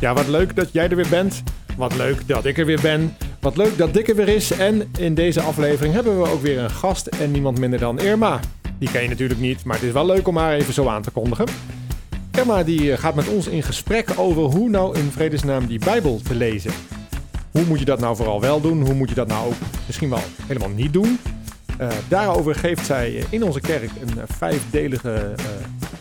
Ja, wat leuk dat jij er weer bent. Wat leuk dat ik er weer ben. Wat leuk dat Dick er weer is. En in deze aflevering hebben we ook weer een gast en niemand minder dan Irma. Die ken je natuurlijk niet, maar het is wel leuk om haar even zo aan te kondigen. Irma die eh, gaat met ons in gesprek over hoe nou in vredesnaam die Bijbel te lezen. Hoe moet je dat nou vooral wel doen? Hoe moet je dat nou ook misschien wel helemaal niet doen? Uh, daarover geeft zij in onze kerk een vijfdelige uh,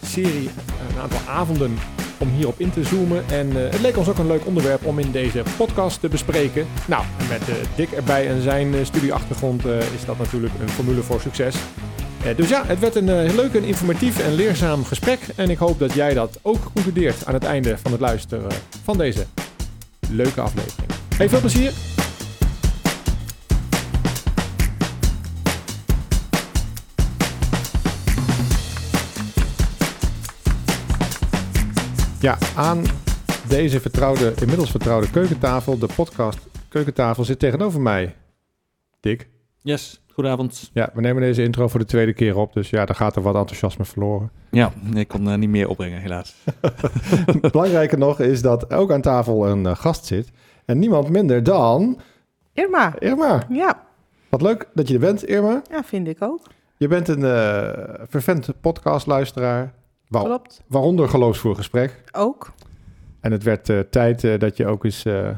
serie, een aantal avonden om hierop in te zoomen. En uh, het leek ons ook een leuk onderwerp om in deze podcast te bespreken. Nou, met uh, Dick erbij en zijn uh, studieachtergrond is dat natuurlijk een formule voor succes. dus ja, het werd een heel leuk en informatief en leerzaam gesprek. En ik hoop dat jij dat ook concludeert aan het einde van het luisteren van deze leuke aflevering. Hey, veel plezier! Ja, aan deze vertrouwde, inmiddels vertrouwde keukentafel, de podcast keukentafel, zit tegenover mij. Dick. Yes, goedenavond. Ja, we nemen deze intro voor de tweede keer op, dus ja, daar gaat er wat enthousiasme verloren. Ja, ik kon uh, niet meer opbrengen, helaas. Belangrijker nog is dat ook aan tafel een uh, gast zit. En niemand minder dan... Irma. Irma. Ja. Wat leuk dat je er bent, Irma. Ja, vind ik ook. Je bent een uh, vervent podcastluisteraar. Waar, Klopt. Waaronder geloofsvoer gesprek. Ook. En het werd uh, tijd uh, dat je ook eens uh,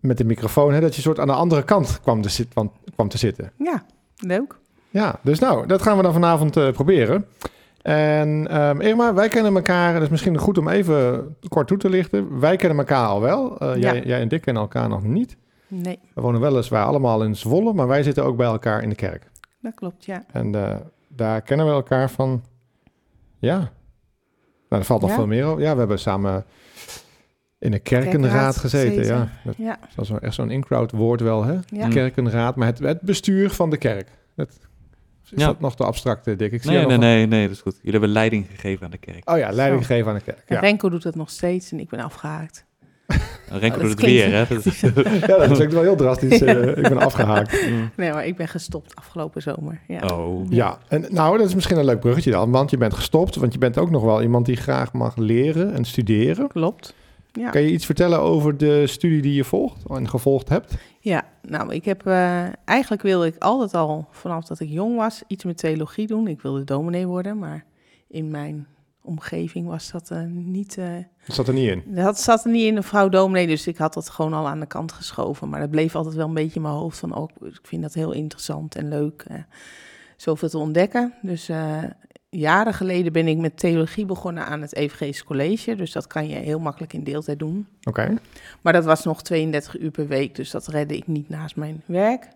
met de microfoon, hè, dat je soort aan de andere kant kwam te, zit, kwam, kwam te zitten. Ja, leuk. Ja, dus nou, dat gaan we dan vanavond proberen. En um, Irma, wij kennen elkaar, dat is misschien goed om even kort toe te lichten. Wij kennen elkaar al wel. Ja. Jij, jij, en Dick kennen elkaar nog niet. Nee. We wonen weliswaar allemaal in Zwolle, maar wij zitten ook bij elkaar in de kerk. Dat klopt, ja. En daar kennen we elkaar van ja. Nou, er valt nog ja. veel meer over. Ja, we hebben samen in een kerkenraad, gezeten. gezeten. Ja, dat, Ja. dat is wel echt zo'n in-crowd woord wel, hè? Ja. Kerkenraad, maar het, het bestuur van de kerk. Het, is Ja. dat nog te abstracte, Dick? Ik zie Nee, nee, nee, nee, dat is goed. Jullie hebben leiding gegeven aan de kerk. Oh ja, leiding Zo. geven aan de kerk. En Ja, Renko doet het nog steeds en ik ben afgehaakt. Renko dat doet het weer, hè? Dat is- ja dat klinkt wel heel drastisch. eh, ik ben afgehaakt. Mm. Nee, maar ik ben gestopt afgelopen zomer. Ja. Oh. Ja, en nou, dat is misschien een leuk bruggetje dan, want je bent gestopt, want je bent ook nog wel iemand die graag mag leren en studeren. Klopt. Ja. Kan je iets vertellen over de studie die je volgt en gevolgd hebt? ja, nou, ik heb eh, eigenlijk wilde ik altijd al vanaf dat ik jong was iets met theologie doen. Ik wilde dominee worden, maar in mijn omgeving was dat eh, niet. eh, Dat zat er niet in. dat zat er niet in een vrouw dominee, dus ik had dat gewoon al aan de kant geschoven. Maar dat bleef altijd wel een beetje in mijn hoofd van, oh, ik vind dat heel interessant en leuk. eh, zoveel te ontdekken. Dus jaren geleden ben ik met theologie begonnen aan het Evangelisch College. Dus dat kan je heel makkelijk in deeltijd doen. Oké. Maar dat was nog 32 uur per week, dus dat redde ik niet naast mijn werk.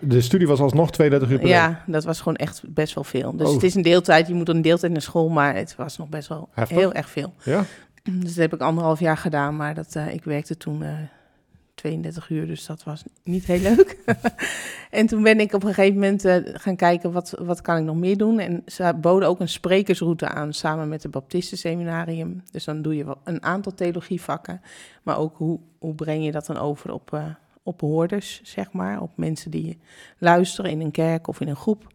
De studie was alsnog 32 uur per week. Ja, dat was gewoon echt best wel veel. Dus Oh. het is een deeltijd, je moet een deeltijd naar school, maar het was nog best wel Heftig. heel erg veel. Ja? Dus dat heb ik anderhalf jaar gedaan, maar dat, eh, ik werkte toen eh 32 uur, dus dat was niet heel leuk. en toen ben ik op een gegeven moment eh, gaan kijken, wat, wat kan ik nog meer doen? En ze boden ook een sprekersroute aan, samen met het Baptistenseminarium. Dus dan doe je wel een aantal theologievakken, maar ook hoe, hoe breng je dat dan over op, eh, op hoorders, zeg maar. Op mensen die luisteren in een kerk of in een groep.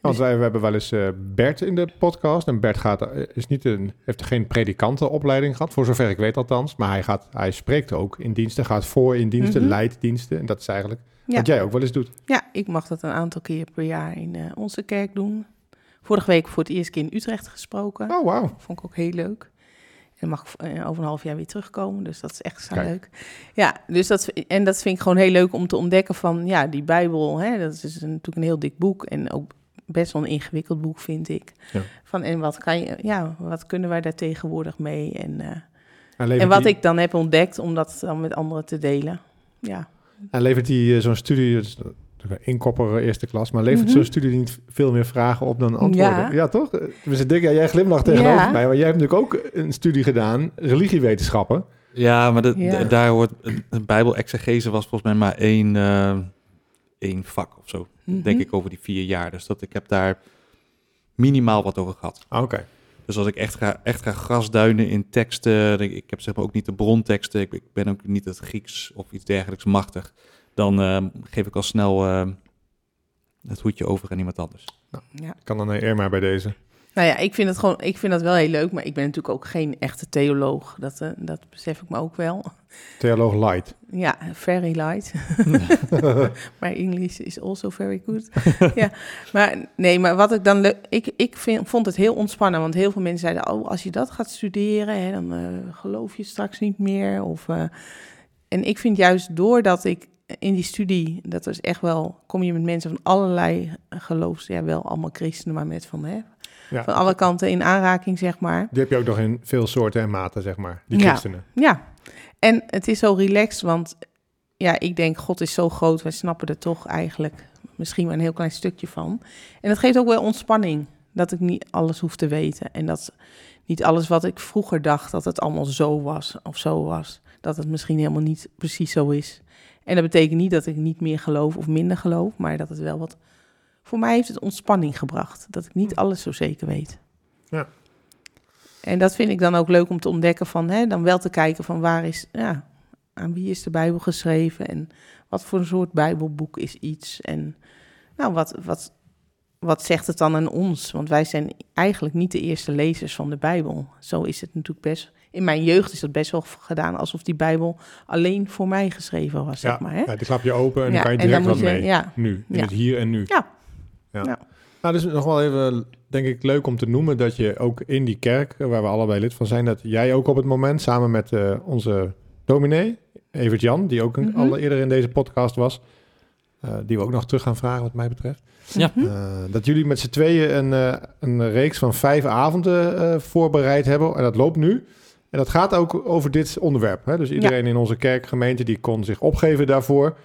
Want wij we hebben wel eens eh, Bert in de podcast. En Bert gaat, eh, is niet een, heeft geen predikantenopleiding gehad, voor zover ik weet althans. Maar hij, gaat, hij spreekt ook in diensten, gaat voor in diensten, Mhm. leidt diensten. En dat is eigenlijk Ja. wat jij ook wel eens doet. Ja, ik mag dat een aantal keer per jaar in eh, onze kerk doen. Vorige week voor het eerst keer in Utrecht gesproken. Oh, wauw. Vond ik ook heel leuk. En mag eh, over een half jaar weer terugkomen, dus dat is echt zo Kijk. leuk. Ja, dus dat, en dat vind ik gewoon heel leuk om te ontdekken van, ja, die Bijbel, hè, dat is een- natuurlijk een heel dik boek en ook best wel een ingewikkeld boek, vind ik. Ja. Van, en wat, kan je, ja, wat kunnen wij daar tegenwoordig mee? En, eh, En wat die, ik dan heb ontdekt, om dat dan met anderen te delen. Ja, en levert die eh, zo'n studie, dat is natuurlijk een inkopper eh, eerste klas, maar levert Mhm. zo'n studie niet veel meer vragen op dan antwoorden? Ja. Ja, toch? We zitten dik, ja, jij glimlacht tegenover Ja. mij, maar jij hebt natuurlijk ook een studie gedaan, religiewetenschappen. Ja, maar dat- Ja. d- daar hoort... Een, een bijbel-exegese was volgens mij maar één, eh, één vak of zo. Mhm. Denk ik over die vier jaar. Dus dat ik heb daar minimaal wat over gehad. Ah, Oké. Dus als ik echt ga, echt ga grasduinen in teksten, ik, ik heb zeg maar ook niet de bronteksten, ik, ik ben ook niet het Grieks of iets dergelijks machtig, dan eh, geef ik al snel eh, het hoedje over aan iemand anders. ja. Kan dan naar Irma bij deze. Nou ja, ik vind het gewoon, ik vind dat wel heel leuk, maar ik ben natuurlijk ook geen echte theoloog. Dat, eh, dat besef ik me ook wel. Theoloog light. Ja, very light. maar English is also very good. ja, maar nee, maar wat ik dan leuk, ik, ik vind, vond het heel ontspannen, want heel veel mensen zeiden, oh, als je dat gaat studeren, hè, dan uh, geloof je straks niet meer. Of, uh, en ik vind juist doordat ik in die studie, dat is echt wel, kom je met mensen van allerlei geloofs, ja, wel allemaal christenen, maar met van, hè, ja. van alle kanten in aanraking, zeg maar. Die heb je ook nog in veel soorten en maten, zeg maar, die christenen. Ja, en het is zo relaxed, want ja, ik denk, God is zo groot, wij snappen er toch eigenlijk misschien maar een heel klein stukje van. En dat geeft ook wel ontspanning, dat ik niet alles hoef te weten. En dat niet alles wat ik vroeger dacht, dat het allemaal zo was of zo was, dat het misschien helemaal niet precies zo is. En dat betekent niet dat ik niet meer geloof of minder geloof, maar dat het wel wat. Voor mij heeft het ontspanning gebracht. Dat ik niet alles zo zeker weet. Ja. En dat vind ik dan ook leuk om te ontdekken van, hè, dan wel te kijken van waar is, ja, aan wie is de Bijbel geschreven en wat voor een soort Bijbelboek is iets en nou, wat, wat, wat zegt het dan aan ons? Want wij zijn eigenlijk niet de eerste lezers van de Bijbel. Zo is het natuurlijk best in mijn jeugd is dat best wel gedaan alsof die Bijbel alleen voor mij geschreven was, zeg maar. Hè? Ja, die klap je open en dan kan je direct wat mee. Ja. Nu, in het hier en nu. Ja. ja. Nou, dus nog wel even, denk ik, leuk om te noemen dat je ook in die kerk, waar we allebei lid van zijn, dat jij ook op het moment samen met uh, onze dominee, Evert Jan, die ook een, mm al eerder in deze podcast was, uh, die we ook nog terug gaan vragen wat mij betreft. Ja. Uh, dat jullie met z'n tweeën een, een reeks van vijf avonden voorbereid hebben. En dat loopt nu. En dat gaat ook over dit onderwerp. Hè? Dus iedereen in onze kerkgemeente die kon zich opgeven daarvoor.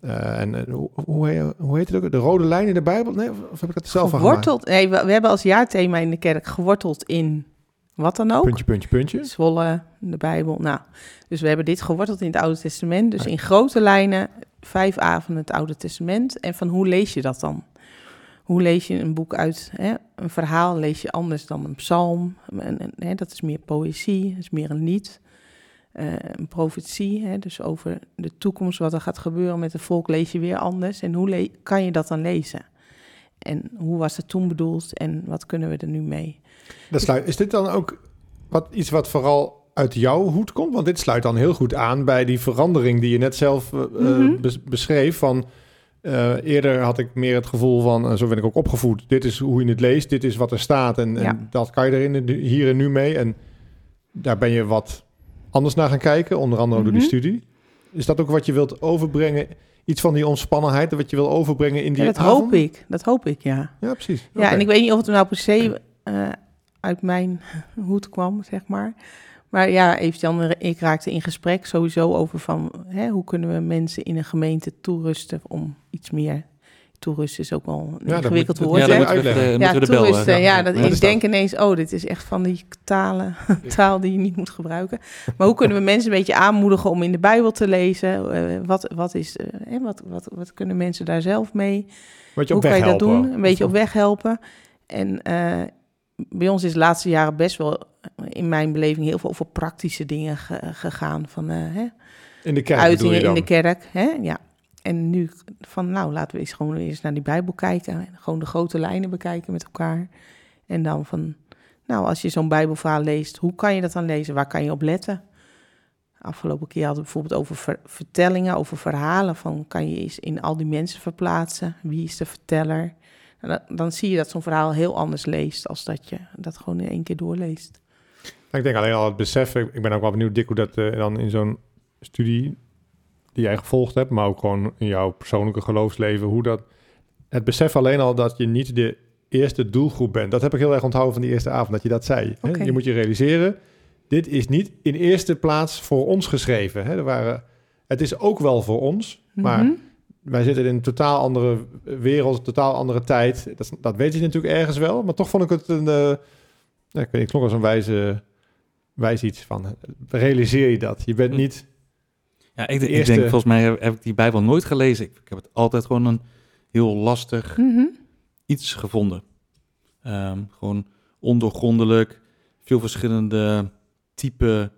Uh, en hoe, hoe, hoe, heet het ook? De rode lijn in de Bijbel? Nee, of heb ik dat zelf geworteld, Nee, we, we, hebben als jaarthema in de kerk geworteld in wat dan ook. Puntje, puntje, puntje. Zwolle, de Bijbel. Nou, dus we hebben dit geworteld in het Oude Testament. Dus in grote lijnen, vijf avonden het Oude Testament. En van hoe lees je dat dan? Hoe lees je een boek uit? Hè? Een verhaal lees je anders dan een psalm. En, hè, dat is meer poëzie, dat is meer een lied. Uh, een profetie, hè, dus over de toekomst, wat er gaat gebeuren met het volk, lees je weer anders. En hoe kan je dat dan lezen? En hoe was het toen bedoeld en wat kunnen we er nu mee? Dat sluit, is dit dan ook wat, iets wat vooral uit jouw hoed komt? Want dit sluit dan heel goed aan bij die verandering die je net zelf uh, mm -hmm. beschreef van uh, eerder had ik meer het gevoel van, en zo ben ik ook opgevoed, dit is hoe je het leest, dit is wat er staat en, ja. en dat kan je er in, hier en nu mee. En daar ben je wat anders naar gaan kijken, onder andere mm -hmm. door die mhm. studie. Is dat ook wat je wilt overbrengen? Iets van die ontspannenheid, wat je wil overbrengen in die ja, dat avond? hoop ik, dat hoop ik, ja. Ja, precies. Ja, okay. en ik weet niet of het nou per se uh, uit mijn hoed kwam, zeg maar. Maar ja, en ik raakten in gesprek sowieso over van hè, hoe kunnen we mensen in een gemeente toerusten om iets meer. Toerusten is ook wel een ja, ingewikkeld woord. Ja, dat moeten we, ja, de, bel, ja, dat, ik denk ineens, oh, dit is echt van die talen, taal die je niet moet gebruiken. Maar hoe kunnen we mensen een beetje aanmoedigen om in de Bijbel te lezen? Uh, wat, wat, is, uh, wat, wat, wat kunnen mensen daar zelf mee? Wat je hoe op kan je dat helpen, doen? Een beetje op weg helpen. En uh, bij ons is de laatste jaren best wel in mijn beleving heel veel over praktische dingen ge gegaan. Van, uh, hè, in de kerk uitingen in de kerk. Hè? Ja. En nu van, nou, laten we eens gewoon eens naar die Bijbel kijken. Gewoon de grote lijnen bekijken met elkaar. En dan van, nou, als je zo'n Bijbelverhaal leest, hoe kan je dat dan lezen? Waar kan je op letten? Afgelopen keer hadden we bijvoorbeeld over ver vertellingen, over verhalen. Van, kan je eens in al die mensen verplaatsen? Wie is de verteller? En dan zie je dat zo'n verhaal heel anders leest als dat je dat gewoon in één keer doorleest. Ik denk alleen al het besef, ik ben ook wel benieuwd, Dick, hoe dat uh, dan in zo'n studie die jij gevolgd hebt, maar ook gewoon in jouw persoonlijke geloofsleven, hoe dat, het besef alleen al dat je niet de eerste doelgroep bent. Dat heb ik heel erg onthouden van die eerste avond, dat je dat zei. Okay. Hè? Je moet je realiseren, dit is niet in eerste plaats voor ons geschreven. Hè? Er waren, het is ook wel voor ons, mm -hmm. maar wij zitten in een totaal andere wereld, een totaal andere tijd. Dat, dat weet je natuurlijk ergens wel, maar toch vond ik het een, uh, ja, ik weet niet, klonk als een wijze wijs iets van. Realiseer je dat? Je bent niet. Ja, ik, ik denk, volgens mij heb, heb, ik die Bijbel nooit gelezen. Ik, ik, heb het altijd gewoon een heel lastig mm -hmm. iets gevonden. Um, gewoon ondoorgrondelijk, veel verschillende type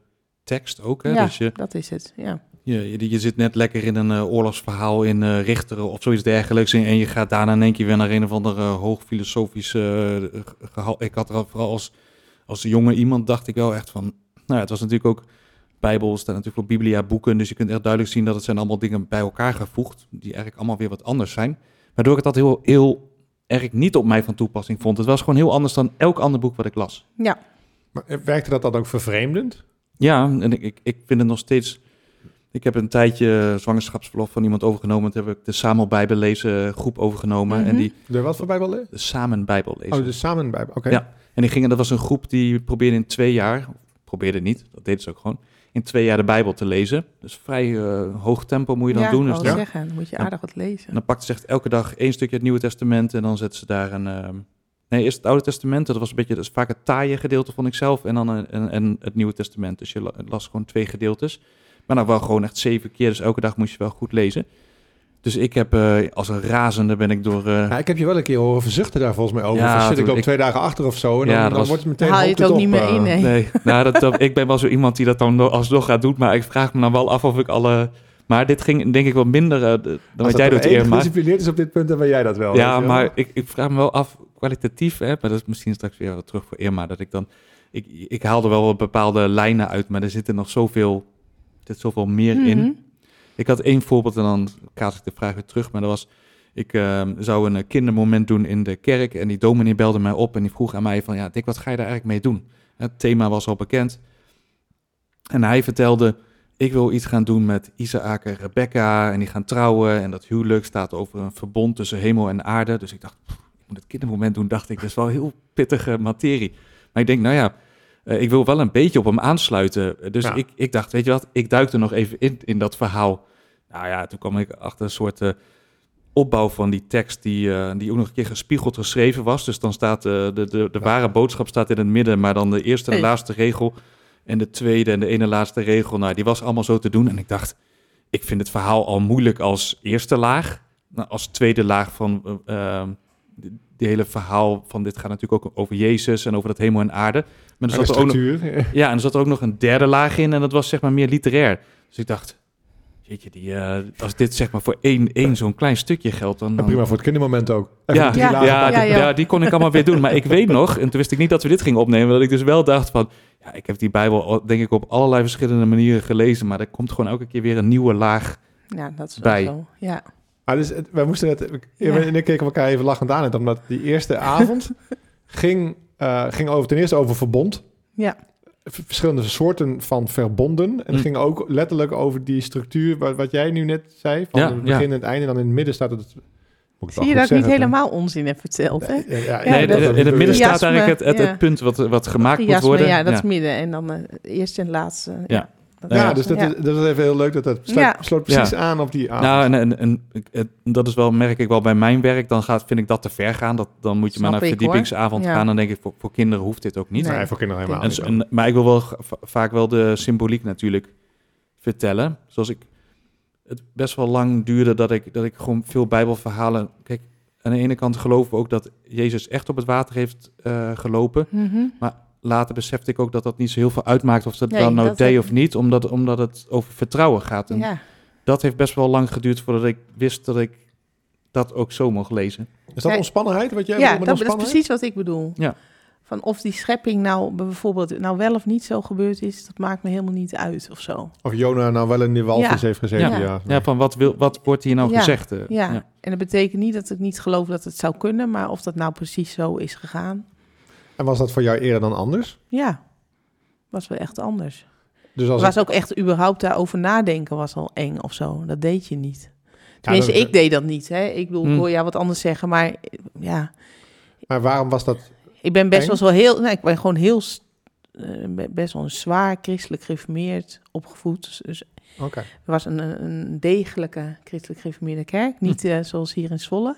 tekst ook. Hè? Ja, dus je, dat is het, ja. je, je, je zit net lekker in een eh, oorlogsverhaal in eh Richteren of zoiets dergelijks. En, en je gaat daarna in één keer weer naar een of andere hoog filosofische eh, gehaal. Ik had er al vooral als, als jonge iemand dacht ik wel echt van... Nou ja, het was natuurlijk ook... Bijbel staat natuurlijk voor Biblia boeken. Dus je kunt echt duidelijk zien dat het zijn allemaal dingen bij elkaar gevoegd. Die eigenlijk allemaal weer wat anders zijn. Waardoor ik het dat heel, heel erg niet op mij van toepassing vond. Het was gewoon heel anders dan elk ander boek wat ik las. Ja, Maar eh, werkte dat dan ook vervreemdend? Ja, en ik, ik, ik vind het nog steeds. Ik heb een tijdje zwangerschapsverlof van iemand overgenomen. Toen heb ik de Samen Bijbel lezen groep overgenomen. Mhm. En die De wat voor Bijbel? de Samen Bijbel lezen. Oh, de samen Bijbel. Oké. Ja. En die gingen, dat was een groep die probeerde in twee jaar, probeerde niet, dat deden ze ook gewoon, in twee jaar de Bijbel te lezen. Dus vrij eh, hoog tempo moet je dan ja, doen. ik Dus zeggen, dan moet je aardig wat lezen. en dan pakte ze echt elke dag één stukje het Nieuwe Testament en dan zetten ze daar een... ehm, nee, eerst het Oude Testament, dat was een beetje, dat is vaak het taaie gedeelte vond ik zelf, en dan een, en, en het Nieuwe Testament. Dus je la- las gewoon twee gedeeltes. Maar dan wel gewoon echt zeven keer, dus elke dag moest je wel goed lezen. Dus ik heb eh, als een razende ben ik door... eh, Ja, ik heb je wel een keer horen verzuchten daar volgens mij over. Ja, van, shit, ik loop ik- twee dagen achter of zo. En dan, Ja, dan was- wordt het meteen Haal je het ook op, niet meer eh, in, nee. Nee, nou, dat, dat- ik ben wel zo iemand die dat dan no- alsnog gaat doen. Maar ik vraag me dan wel af of ik alle... Maar dit ging denk ik wel minder de- dan Als wat jij doet, Irma. gedisciplineerd is op dit punt, dan ben jij dat wel. Ja, wel. maar ik, ik vraag me wel af, kwalitatief, hè, maar dat is misschien straks weer wat terug voor Irma, dat ik dan... Ik, ik haal er wel bepaalde lijnen uit, maar er zitten nog zoveel, er zit zoveel meer in. Ik had één voorbeeld en dan kaas ik de vraag weer terug. Maar dat was, ik ehm, zou een eh, kindermoment doen in de kerk. En die dominee belde mij op en die vroeg aan mij van... Ja, Dick, wat ga je daar eigenlijk mee doen? Het thema was al bekend. En hij vertelde, ik wil iets gaan doen met Isaac en Rebecca. En die gaan trouwen. En dat huwelijk staat over een verbond tussen hemel en aarde. Dus ik dacht, ik moet het kindermoment doen. Dacht ik, dat is wel heel pittige materie. Maar ik denk, nou ja... eh, ik wil wel een beetje op hem aansluiten. Dus Ja. ik, ik dacht, weet je wat, ik duik er nog even in, in dat verhaal. Nou ja, toen kwam ik achter een soort eh, opbouw van die tekst die, eh, die ook nog een keer gespiegeld geschreven was. Dus dan staat eh, de, de, de ware boodschap staat in het midden, maar dan de eerste en Hey. laatste regel en de tweede en de ene laatste regel, nou, die was allemaal zo te doen. En ik dacht, ik vind het verhaal al moeilijk als eerste laag. Nou, als tweede laag van eh, ehm, hele verhaal van dit gaat natuurlijk ook over Jezus en over dat hemel en aarde. Maar er zat er ook nog, structuur. ja, en er zat er ook nog een derde laag in en dat was zeg maar meer literair. Dus ik dacht, jeetje, die, eh, als dit zeg maar voor één, één zo'n klein stukje geldt, dan... En prima voor het kindermoment ook. Ja, ja, lagen ja, die- Ja, ja. ja, die kon ik allemaal weer doen. Maar ik weet nog, en toen wist ik niet dat we dit gingen opnemen, dat ik dus wel dacht van, ja, ik heb die Bijbel al- denk ik op allerlei verschillende manieren gelezen, maar er komt gewoon elke keer weer een nieuwe laag. Ja, dat is wel Bij. zo. Ja. Maar dus, het- wij moesten. Ja. En ik keken elkaar even lachend aan. Omdat die eerste avond ging, eh, ging over, ten eerste over verbond. Ja. Verschillende soorten van verbonden. En het Mm. ging ook letterlijk over die structuur... wat, wat jij nu net zei. Van Ja, het begin ja. en het einde. En dan in het midden staat het... Moet ik Zie je dat ik niet helemaal onzin heb verteld, hè? Ja, ja, Ja, nee, dat- in het midden staat eigenlijk het, het, punt wat, wat gemaakt moet worden. Ja, dat Ja. is midden. En dan eh eerste en laatste. Ja. Dat Ja, dus dat, ja. Is, dat is even heel leuk. Dat dat sluit, Ja. sloot precies Ja. aan op die avond. Nou, en, en, en ik- het- dat is wel, merk ik wel bij mijn werk, dan gaat, vind ik dat te ver gaan. Dat, dan moet je maar naar verdiepingsavond gaan. Dan denk ik, voor, voor kinderen hoeft dit ook niet. Nee. Nee, voor kinderen helemaal En, niet. en- maar ik wil wel vaak wel de symboliek natuurlijk vertellen. Zoals ik het best wel lang duurde dat ik, dat ik gewoon veel bijbelverhalen... Kijk, aan de ene kant geloven we ook dat Jezus echt op het water heeft eh, gelopen. Mhm. Later besefte ik ook dat dat niet zo heel veel uitmaakt of dat Nee, dan nou deed of niet. Omdat, omdat het over vertrouwen gaat. En Ja. dat heeft best wel lang geduurd voordat ik wist dat ik dat ook zo mocht lezen. Is dat ontspannenheid? Wat jij Ja, bedoelt met dat, dat is precies wat ik bedoel. Ja. Van of die schepping nou bijvoorbeeld nou wel of niet zo gebeurd is, dat maakt me helemaal niet uit of zo. Of Jona nou wel in die walvis Ja. heeft gezeten. Ja. Ja. Ja, van wat, wil, wat wordt hier nou Ja. gezegd? eh? Ja. ja. en dat betekent niet dat ik niet geloof dat het zou kunnen, maar of dat nou precies zo is gegaan, En was dat voor jou eerder dan anders? ja, was wel echt anders. Dus als was ook echt überhaupt daarover nadenken was al eng of zo. Dat deed je niet. Ja, Tenminste, dat- ik deed dat niet. Hè. Ik bedoel, ik Hmm. hoor jou wat anders zeggen, maar ja, Maar waarom was dat? ik ben best Eng? wel zo heel, nee, ik ben gewoon heel eh, be- best wel een zwaar christelijk gereformeerd opgevoed. Dus, dus Oké. er was een, een- degelijke christelijk gereformeerde kerk, niet eh, zoals hier in Zwolle.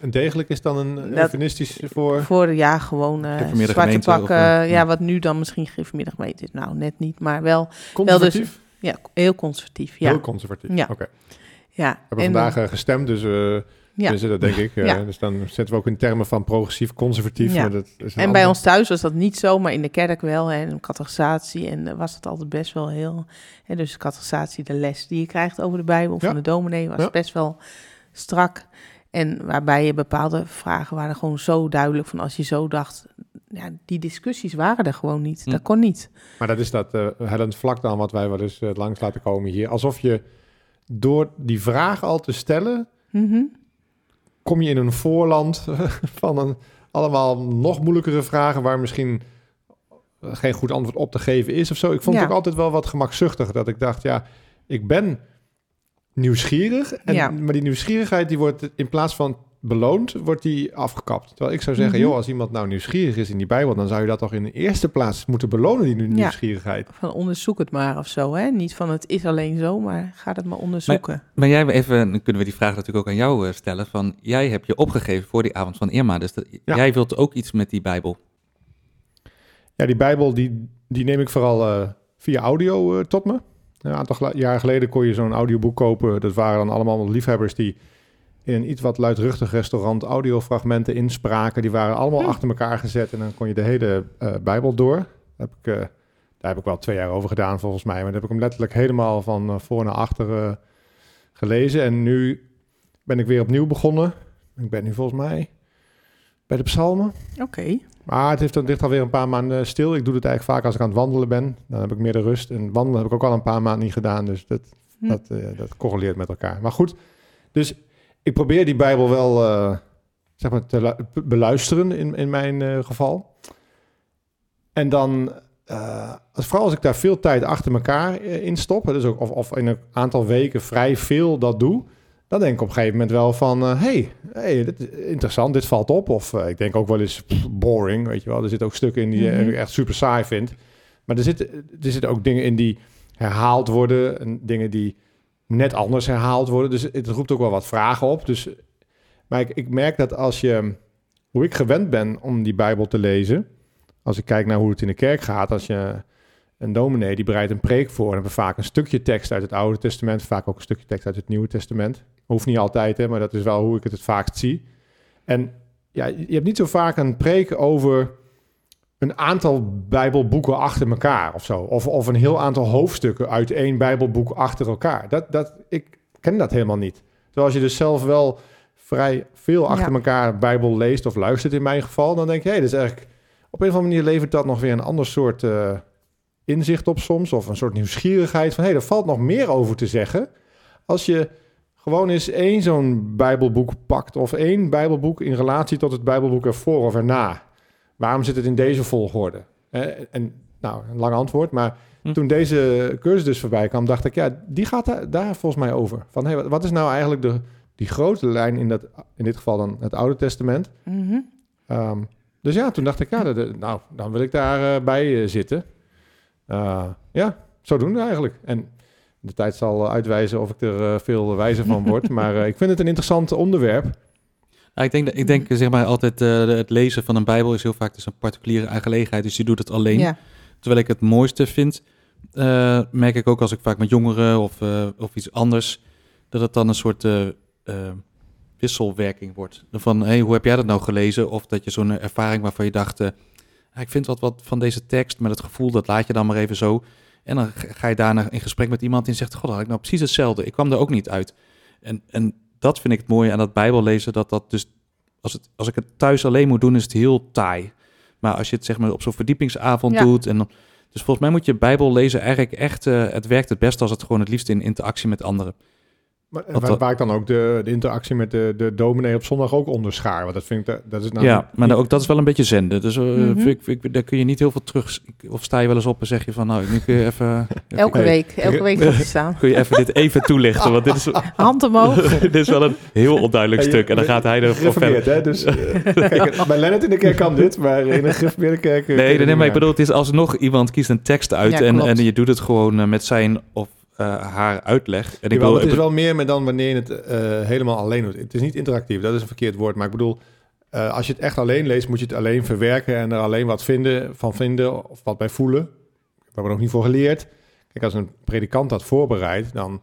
Een degelijk is dan een eufemistisch voor... Voor ja, gewoon eh Gereformeerde zwarte pakken. eh, ja, wat nu dan misschien gereformeerde gemeente is. Nou, net niet, maar wel Conservatief? ja, heel conservatief. Ja, Heel conservatief. Ja. Oké. We ja. hebben En, vandaag eh, gestemd, dus eh, Ja. Dus dat denk ik. eh, Ja. Dus dan zetten we ook in termen van progressief, conservatief. Ja. maar dat is En bij andere- ons thuis was dat niet zo, maar in de kerk wel. hè, En catechisatie. En eh, was het altijd best wel heel... Hè, dus catechisatie, de les die je krijgt over de Bijbel Ja. van de dominee... was best wel strak. En waarbij je bepaalde vragen waren gewoon zo duidelijk... van als je zo dacht... Ja, die discussies waren er gewoon niet. Hm. Dat kon niet. Maar dat is dat uh, hellend vlak dan wat wij wel eens eh, langs laten komen hier. Alsof je door die vraag al te stellen... Mhm. Kom je in een voorland van een, allemaal nog moeilijkere vragen... waar misschien geen goed antwoord op te geven is of zo. Ik vond Ja. het ook altijd wel wat gemakzuchtig. Dat ik dacht, ja, ik ben nieuwsgierig. En, Ja. Maar die nieuwsgierigheid die wordt in plaats van beloond, wordt die afgekapt. Terwijl ik zou zeggen, Mhm. joh, als iemand nou nieuwsgierig is in die Bijbel... dan zou je dat toch in de eerste plaats moeten belonen, die nu- nieuwsgierigheid. Van onderzoek het maar of zo, hè? Niet van het is alleen zo, maar ga het maar onderzoeken. Maar jij even, dan kunnen we die vraag natuurlijk ook aan jou eh, stellen. Van jij hebt je opgegeven voor die avond van Irma. Dus dat, Ja. jij wilt ook iets met die Bijbel. Ja, die Bijbel die, die neem ik vooral eh, via audio eh, tot me. Een aantal jaar geleden kon je zo'n audioboek kopen. Dat waren dan allemaal liefhebbers die in een iets wat luidruchtig restaurant audiofragmenten inspraken. Die waren allemaal Hm. achter elkaar gezet en dan kon je de hele eh, Bijbel door. Daar heb, ik, eh, daar heb ik wel twee jaar over gedaan volgens mij. Maar dan heb ik hem letterlijk helemaal van eh, voor naar achter gelezen. En nu ben ik weer opnieuw begonnen. Ik ben nu volgens mij bij de psalmen. Oké. Maar het heeft, het ligt alweer een paar maanden stil. Ik doe het eigenlijk vaak als ik aan het wandelen ben. Dan heb ik meer de rust. En wandelen heb ik ook al een paar maanden niet gedaan. Dus dat, Hm. dat, dat correleert met elkaar. Maar goed, dus ik probeer die Bijbel wel eh, zeg maar te lu- beluisteren in, in mijn eh, geval. En dan, eh, als, vooral als ik daar veel tijd achter elkaar in stop... dus ook, of, of in een aantal weken vrij veel dat doe... dan denk ik op een gegeven moment wel van... hé, hey, hey, dit is interessant, dit valt op. Of ik denk ook wel eens pff, boring, weet je wel. Er zitten ook stukken in die Mhm. ik echt super saai vind. Maar er zitten, er zitten ook dingen in die herhaald worden... en dingen die net anders herhaald worden. Dus het roept ook wel wat vragen op. Dus, maar ik, ik merk dat als je... Hoe ik gewend ben om die Bijbel te lezen... als ik kijk naar hoe het in de kerk gaat... als je een dominee die bereidt een preek voor... dan hebben vaak een stukje tekst uit het Oude Testament... vaak ook een stukje tekst uit het Nieuwe Testament. Hoeft niet altijd, hè, maar dat is wel hoe ik het het vaakst zie. En ja, je hebt niet zo vaak een preek over een aantal Bijbelboeken achter elkaar of zo. Of, of een heel aantal hoofdstukken uit één Bijbelboek achter elkaar. Dat, dat, ik ken dat helemaal niet. Zoals je dus zelf wel vrij veel achter Ja. elkaar Bijbel leest of luistert in mijn geval... dan denk je, hé, hey, dat is eigenlijk... op een of andere manier levert dat nog weer een ander soort eh, inzicht op soms... of een soort nieuwsgierigheid van... hé, hey, er valt nog meer over te zeggen... als je gewoon eens één zo'n Bijbelboek pakt... of één Bijbelboek in relatie tot het Bijbelboek ervoor of erna. Waarom zit het in deze volgorde? Eh, en nou, een lang antwoord, maar Hm. toen deze cursus dus voorbij kwam, dacht ik, ja, die gaat daar, daar volgens mij over. Van, hey, wat, wat is nou eigenlijk de, die grote lijn in, dat, in dit geval dan het Oude Testament? Mhm. Ehm, dus ja, toen dacht ik, ja, dat- nou, dan wil ik daarbij bij eh, zitten. Uh, ja, zodoende eigenlijk. En de tijd zal eh, uitwijzen of ik er eh, veel wijzer van word. maar eh, ik vind het een interessant onderwerp. Nou, ik denk, dat- ik denk zeg maar altijd, eh, het lezen van een Bijbel is heel vaak dus een particuliere aangelegenheid. Dus je doet het alleen. Ja. Terwijl ik het mooiste vind, eh, merk ik ook als ik vaak met jongeren of, eh, of iets anders, dat het dan een soort wisselwerking wordt. Van, hey, hoe heb jij dat nou gelezen? Of dat je zo'n ervaring waarvan je dacht, ah, ik vind wat, wat van deze tekst, met het gevoel, dat laat je dan maar even zo. En dan ga je daarna in gesprek met iemand die zegt, god, dat had ik nou precies hetzelfde. Ik kwam er ook niet uit. En, en dat vind ik het mooie aan dat bijbellezen, dat dat dus, als, het, als ik het thuis alleen moet doen, is het heel taai. Maar als je het zeg maar op zo'n verdiepingsavond Ja. doet en dan dus volgens mij moet je Bijbel lezen eigenlijk echt, eh, het werkt het best als het gewoon het liefst in interactie met anderen. Maar, waar, dat- waar ik dan ook de, de interactie met de, de dominee op zondag ook onderschaar. Want dat vind ik, dat, dat is nou ja, maar ook dat is wel een beetje zenden. Dus eh, Mhm. vind ik, vind ik- daar kun je niet heel veel terug, of sta je wel eens op en zeg je van, nou, nu kun je even, Elke Nee. week, elke week hij staan. kun je even dit even toelichten, want dit is, Hand omhoog. dit is wel een heel onduidelijk stuk. En dan gaat hij er voor verder. hè? Dus, eh, kijk, bij Lennart in de kerk kan dit, maar in een gereformeerde kerk... eh, Nee, nee, maar ik bedoel, het is alsnog iemand kiest een tekst uit Ja, en, en je doet het gewoon eh, met zijn of eh, haar uitleg. En ik bedoel, het is wel meer met dan wanneer je het eh, helemaal alleen doet. Het is niet interactief, dat is een verkeerd woord. Maar ik bedoel, eh, als je het echt alleen leest, moet je het alleen verwerken en er alleen wat vinden, van vinden of wat bij voelen. We hebben er nog niet voor geleerd. Kijk, als een predikant dat voorbereidt, dan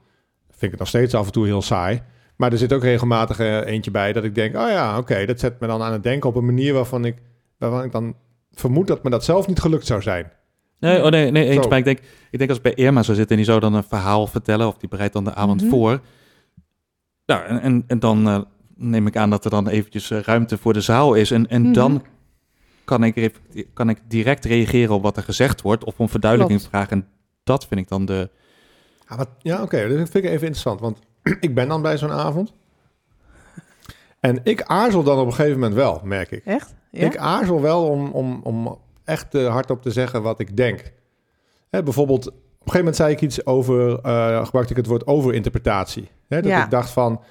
vind ik het nog steeds af en toe heel saai. Maar er zit ook regelmatig eentje bij dat ik denk, oh ja, oké, dat zet me dan aan het denken op een manier waarvan ik, waarvan ik dan vermoed dat me dat zelf niet gelukt zou zijn. Nee, oh nee, nee eens. Zo. Maar ik denk, ik denk als ik bij Irma zou zitten en die zou dan een verhaal vertellen, of die bereidt dan de avond Mhm. voor. Nou, en, en, en dan eh, neem ik aan dat er dan eventjes eh, ruimte voor de zaal is. En, en Mhm. dan kan ik, kan ik direct reageren op wat er gezegd wordt, of om verduidelijking Klopt. vragen. En dat vind ik dan de... Ja, wat, ja oké, dat vind ik even interessant, want ik ben dan bij zo'n avond. En ik aarzel dan op een gegeven moment wel, merk ik. Echt? Ja? Ik aarzel wel om, om, om echt eh, hardop te zeggen wat ik denk. Hè, bijvoorbeeld, op een gegeven moment zei ik iets over, eh gebruikte ik het woord overinterpretatie. Hè, dat Ja. ik dacht van,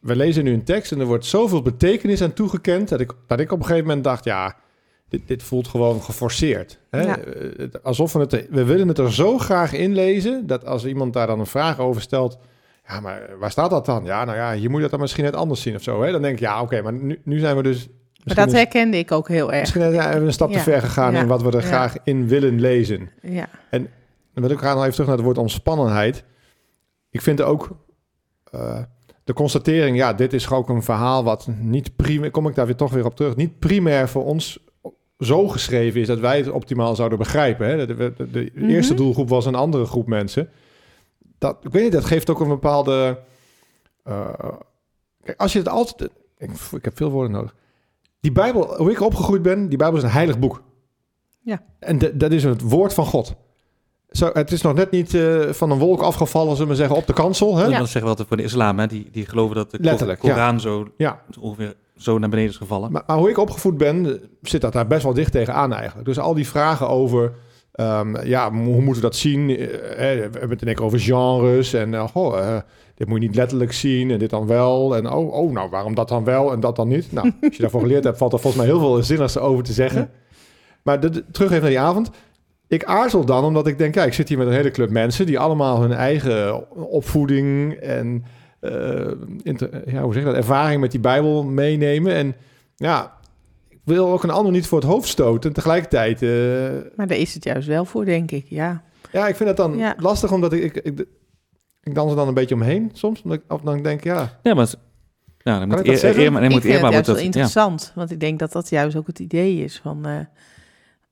we lezen nu een tekst en er wordt zoveel betekenis aan toegekend, dat ik, dat ik op een gegeven moment dacht, ja, dit, dit voelt gewoon geforceerd. Hè? Ja. Eh, Alsof we het, we willen het er zo graag inlezen, dat als iemand daar dan een vraag over stelt, ja, maar waar staat dat dan? Ja, nou ja, je moet dat dan misschien net anders zien of zo. Hè? Dan denk ik, ja, oké, maar nu, nu zijn we dus... Maar dat herkende ik ook heel erg. Misschien zijn we een stap te Ja. ver gegaan Ja. in wat we er Ja. graag in willen lezen. Ja. En dan wil ik gaan nog even terug naar het woord ontspannenheid. Ik vind ook eh, de constatering, ja, dit is ook een verhaal wat niet primair, kom ik daar weer toch weer op terug, niet primair voor ons zo geschreven is dat wij het optimaal zouden begrijpen. Hè? De, de, de- de Mhm. eerste doelgroep was een andere groep mensen. Dat, ik weet niet, dat geeft ook een bepaalde... eh, kijk, als je het altijd... Ik, ik heb veel woorden nodig. Die Bijbel, hoe ik opgegroeid ben, die Bijbel is een heilig boek. Ja. En de- dat is het woord van God. Zo, het is nog net niet eh, van een wolk afgevallen, zullen we zeggen, op de kansel. Hè? Ja. Dat zeggen we altijd voor de islam, hè? Die, die geloven dat de Letterlijk, ja. Koran zo Ja. ongeveer zo naar beneden is gevallen. Maar, maar hoe ik opgevoed ben, zit dat daar best wel dicht tegenaan eigenlijk. Dus al die vragen over, ehm, ja, hoe moeten we dat zien? Eh, eh, we hebben het in één keer over genres en, eh, goh, eh, dit moet je niet letterlijk zien en dit dan wel. En oh, oh, nou, waarom dat dan wel en dat dan niet? Nou, als je daarvoor geleerd hebt, valt er volgens mij heel veel zinnigs over te zeggen. Maar de, de- terug even naar die avond. Ik aarzel dan, omdat ik denk, ja, ik zit hier met een hele club mensen die allemaal hun eigen opvoeding en inter- ja, hoe zeg dat, ervaring met die Bijbel meenemen. En ja, ik wil ook een ander niet voor het hoofd stoten. En tegelijkertijd, eh, Maar daar is het juist wel voor, denk ik. Ja. ja, ik vind dat dan Ja. lastig, omdat ik, ik, ik, ik dans er dan een beetje omheen soms. Omdat ik, of dan denk ik, ja, Ja, maar... Nou, dan moet eer? Irma, dan ik moet vind het moet juist wel ja. interessant. Want ik denk dat dat juist ook het idee is van... eh,